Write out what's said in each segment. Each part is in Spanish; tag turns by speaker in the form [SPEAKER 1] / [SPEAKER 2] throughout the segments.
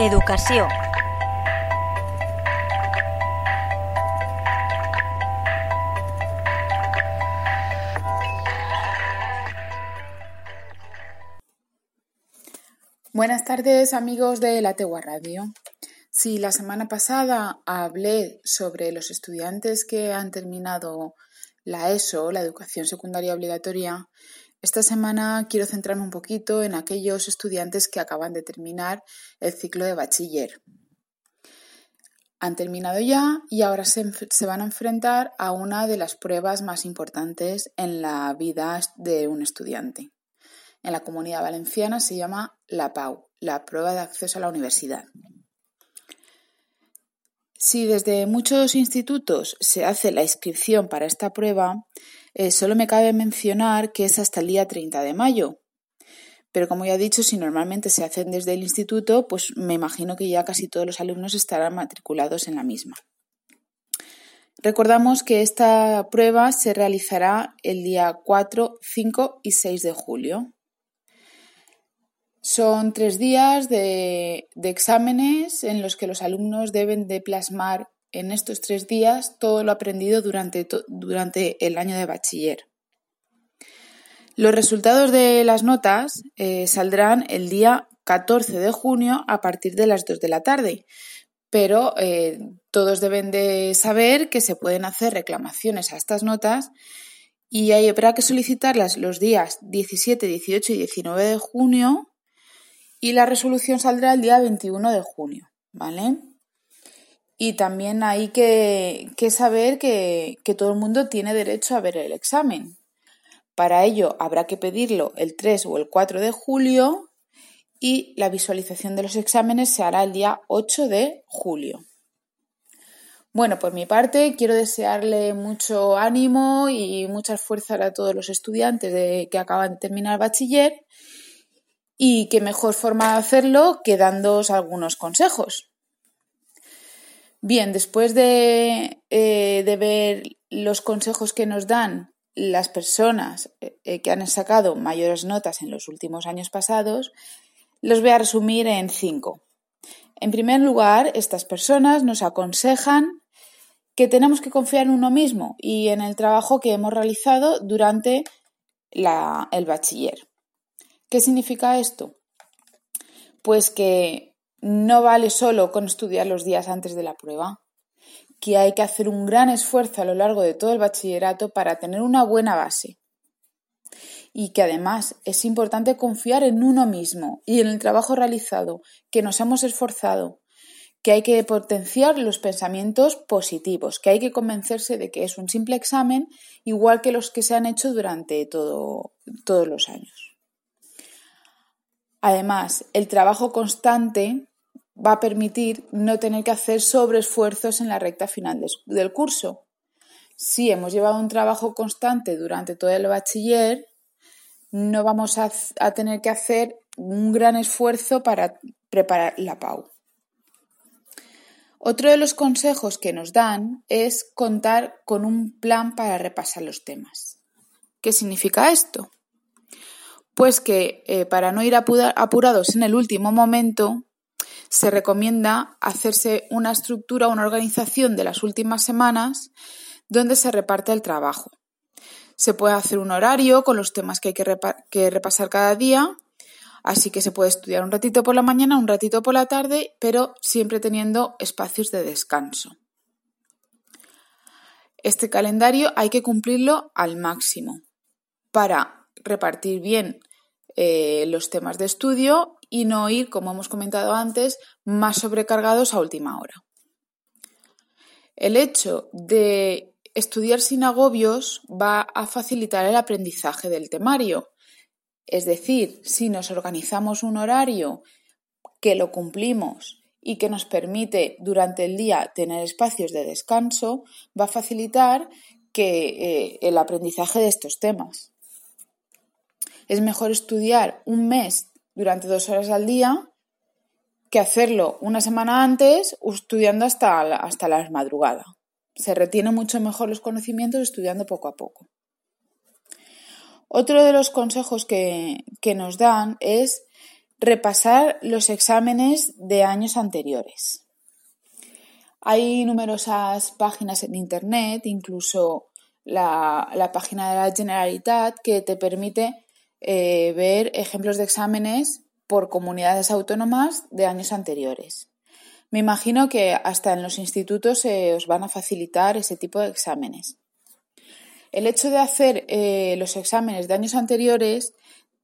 [SPEAKER 1] Educació.
[SPEAKER 2] Buenas tardes amigos de la Tegua Radio. Si la semana pasada hablé sobre los estudiantes que han terminado la ESO, la educación secundaria obligatoria, esta semana quiero centrarme un poquito en aquellos estudiantes que acaban de terminar el ciclo de bachiller. Han terminado ya y ahora se, van a enfrentar a una de las pruebas más importantes en la vida de un estudiante. En la comunidad valenciana se llama la PAU, la prueba de acceso a la universidad. Si desde muchos institutos se hace la inscripción para esta prueba, eh, solo me cabe mencionar que es hasta el día 30 de mayo. Pero como ya he dicho, si normalmente se hacen desde el instituto, pues me imagino que ya casi todos los alumnos estarán matriculados en la misma. Recordamos que esta prueba se realizará el día 4, 5 y 6 de julio. Son tres días de, exámenes en los que los alumnos deben de plasmar en estos tres días todo lo aprendido durante, durante el año de bachiller. Los resultados de las notas eh, saldrán el día 14 de junio a partir de las 2 de la tarde, pero eh, todos deben de saber que se pueden hacer reclamaciones a estas notas y habrá que solicitarlas los días 17, 18 y 19 de junio y la resolución saldrá el día 21 de junio, ¿vale? Y también hay que, saber que, todo el mundo tiene derecho a ver el examen. Para ello habrá que pedirlo el 3 o el 4 de julio y la visualización de los exámenes se hará el día 8 de julio. Bueno, por mi parte, quiero desearle mucho ánimo y mucha fuerza a todos los estudiantes de, que acaban de terminar bachiller y qué mejor forma de hacerlo que dándoos algunos consejos. Bien, después de, eh, ver los consejos que nos dan las personas eh, que han sacado mayores notas en los últimos años pasados, los voy a resumir en cinco. En primer lugar, estas personas nos aconsejan que tenemos que confiar en uno mismo y en el trabajo que hemos realizado durante el bachiller. ¿Qué significa esto? Pues que no vale solo con estudiar los días antes de la prueba, que hay que hacer un gran esfuerzo a lo largo de todo el bachillerato para tener una buena base. Y que además es importante confiar en uno mismo y en el trabajo realizado, que nos hemos esforzado, que hay que potenciar los pensamientos positivos, que hay que convencerse de que es un simple examen, igual que los que se han hecho durante todo, todos los años. Además, el trabajo constante va a permitir no tener que hacer sobreesfuerzos en la recta final del curso. Si hemos llevado un trabajo constante durante todo el bachiller, no vamos a, tener que hacer un gran esfuerzo para preparar la PAU. Otro de los consejos que nos dan es contar con un plan para repasar los temas. ¿Qué significa esto? pues que eh, para no ir apurados en el último momento, se recomienda hacerse una estructura, una organización de las últimas semanas donde se reparte el trabajo. Se puede hacer un horario con los temas que hay que, repasar cada día, así que se puede estudiar un ratito por la mañana, un ratito por la tarde, pero siempre teniendo espacios de descanso. Este calendario hay que cumplirlo al máximo para repartir bien eh, los temas de estudio y no ir, como hemos comentado antes, más sobrecargados a última hora. El hecho de estudiar sin agobios va a facilitar el aprendizaje del temario. Es decir, si nos organizamos un horario que lo cumplimos y que nos permite durante el día tener espacios de descanso, va a facilitar que, eh, el aprendizaje de estos temas. Es mejor estudiar un mes durante dos horas al día que hacerlo una semana antes estudiando hasta, hasta la madrugada. Se retiene mucho mejor los conocimientos estudiando poco a poco. Otro de los consejos que, que nos dan es repasar los exámenes de años anteriores. Hay numerosas páginas en Internet, incluso la, página de la Generalitat, que te permite eh, ver ejemplos de exámenes por comunidades autónomas de años anteriores. Me imagino que hasta en los institutos se os van a facilitar ese tipo de exámenes. El hecho de hacer eh, los exámenes de años anteriores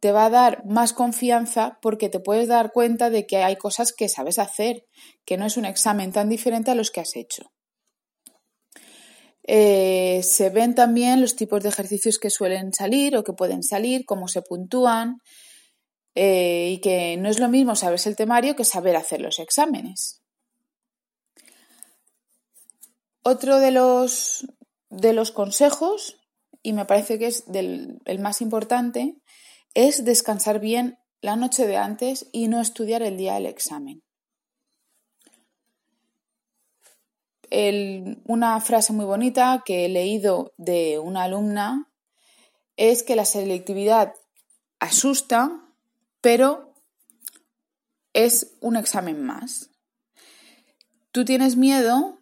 [SPEAKER 2] te va a dar más confianza porque te puedes dar cuenta de que hay cosas que sabes hacer, que no es un examen tan diferente a los que has hecho. Se ven también los tipos de ejercicios que suelen salir o que pueden salir, cómo se puntúan eh, y que no es lo mismo saber el temario que saber hacer los exámenes. Otro de los, de los consejos, y me parece que es el más importante, es descansar bien la noche de antes y no estudiar el día del examen. Una frase muy bonita que he leído de una alumna es que la selectividad asusta, pero es un examen más. Tú tienes miedo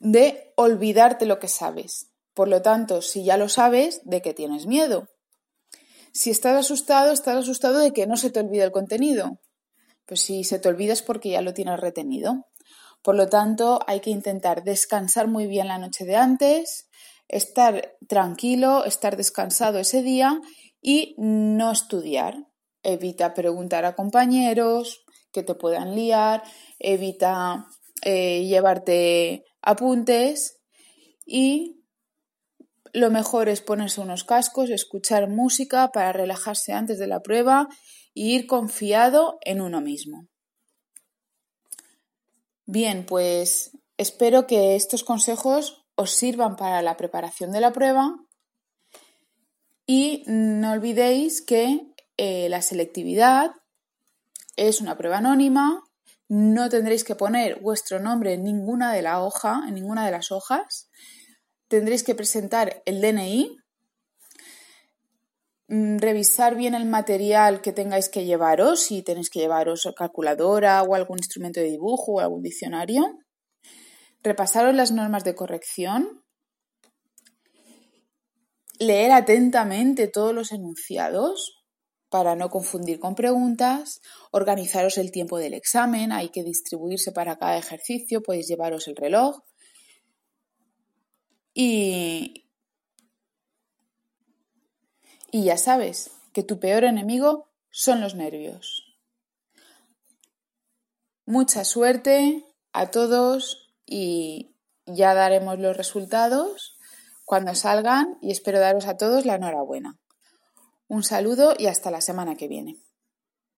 [SPEAKER 2] de olvidarte lo que sabes. Por lo tanto, si ya lo sabes, ¿de qué tienes miedo? Si estás asustado, estás asustado de que no se te olvide el contenido. Pues si se te olvida es porque ya lo tienes retenido. Por lo tanto, hay que intentar descansar muy bien la noche de antes, estar tranquilo, estar descansado ese día y no estudiar. Evita preguntar a compañeros que te puedan liar, evita eh, llevarte apuntes y lo mejor es ponerse unos cascos, escuchar música para relajarse antes de la prueba e ir confiado en uno mismo. Bien, pues espero que estos consejos os sirvan para la preparación de la prueba y no olvidéis que eh, la selectividad es una prueba anónima no tendréis que poner vuestro nombre en ninguna de la hoja, en ninguna de las hojas. Tendréis que presentar el DNI, revisar bien el material que tengáis que llevaros, si tenéis que llevaros calculadora o algún instrumento de dibujo o algún diccionario. Repasaros las normas de corrección. Leer atentamente todos los enunciados para no confundir con preguntas, organizaros el tiempo del examen, hay que distribuirse para cada ejercicio, podéis llevaros el reloj y, y ya sabes que tu peor enemigo son los nervios. Mucha suerte a todos y ya daremos los resultados cuando salgan y espero daros a todos la enhorabuena. Un saludo y hasta la semana que viene.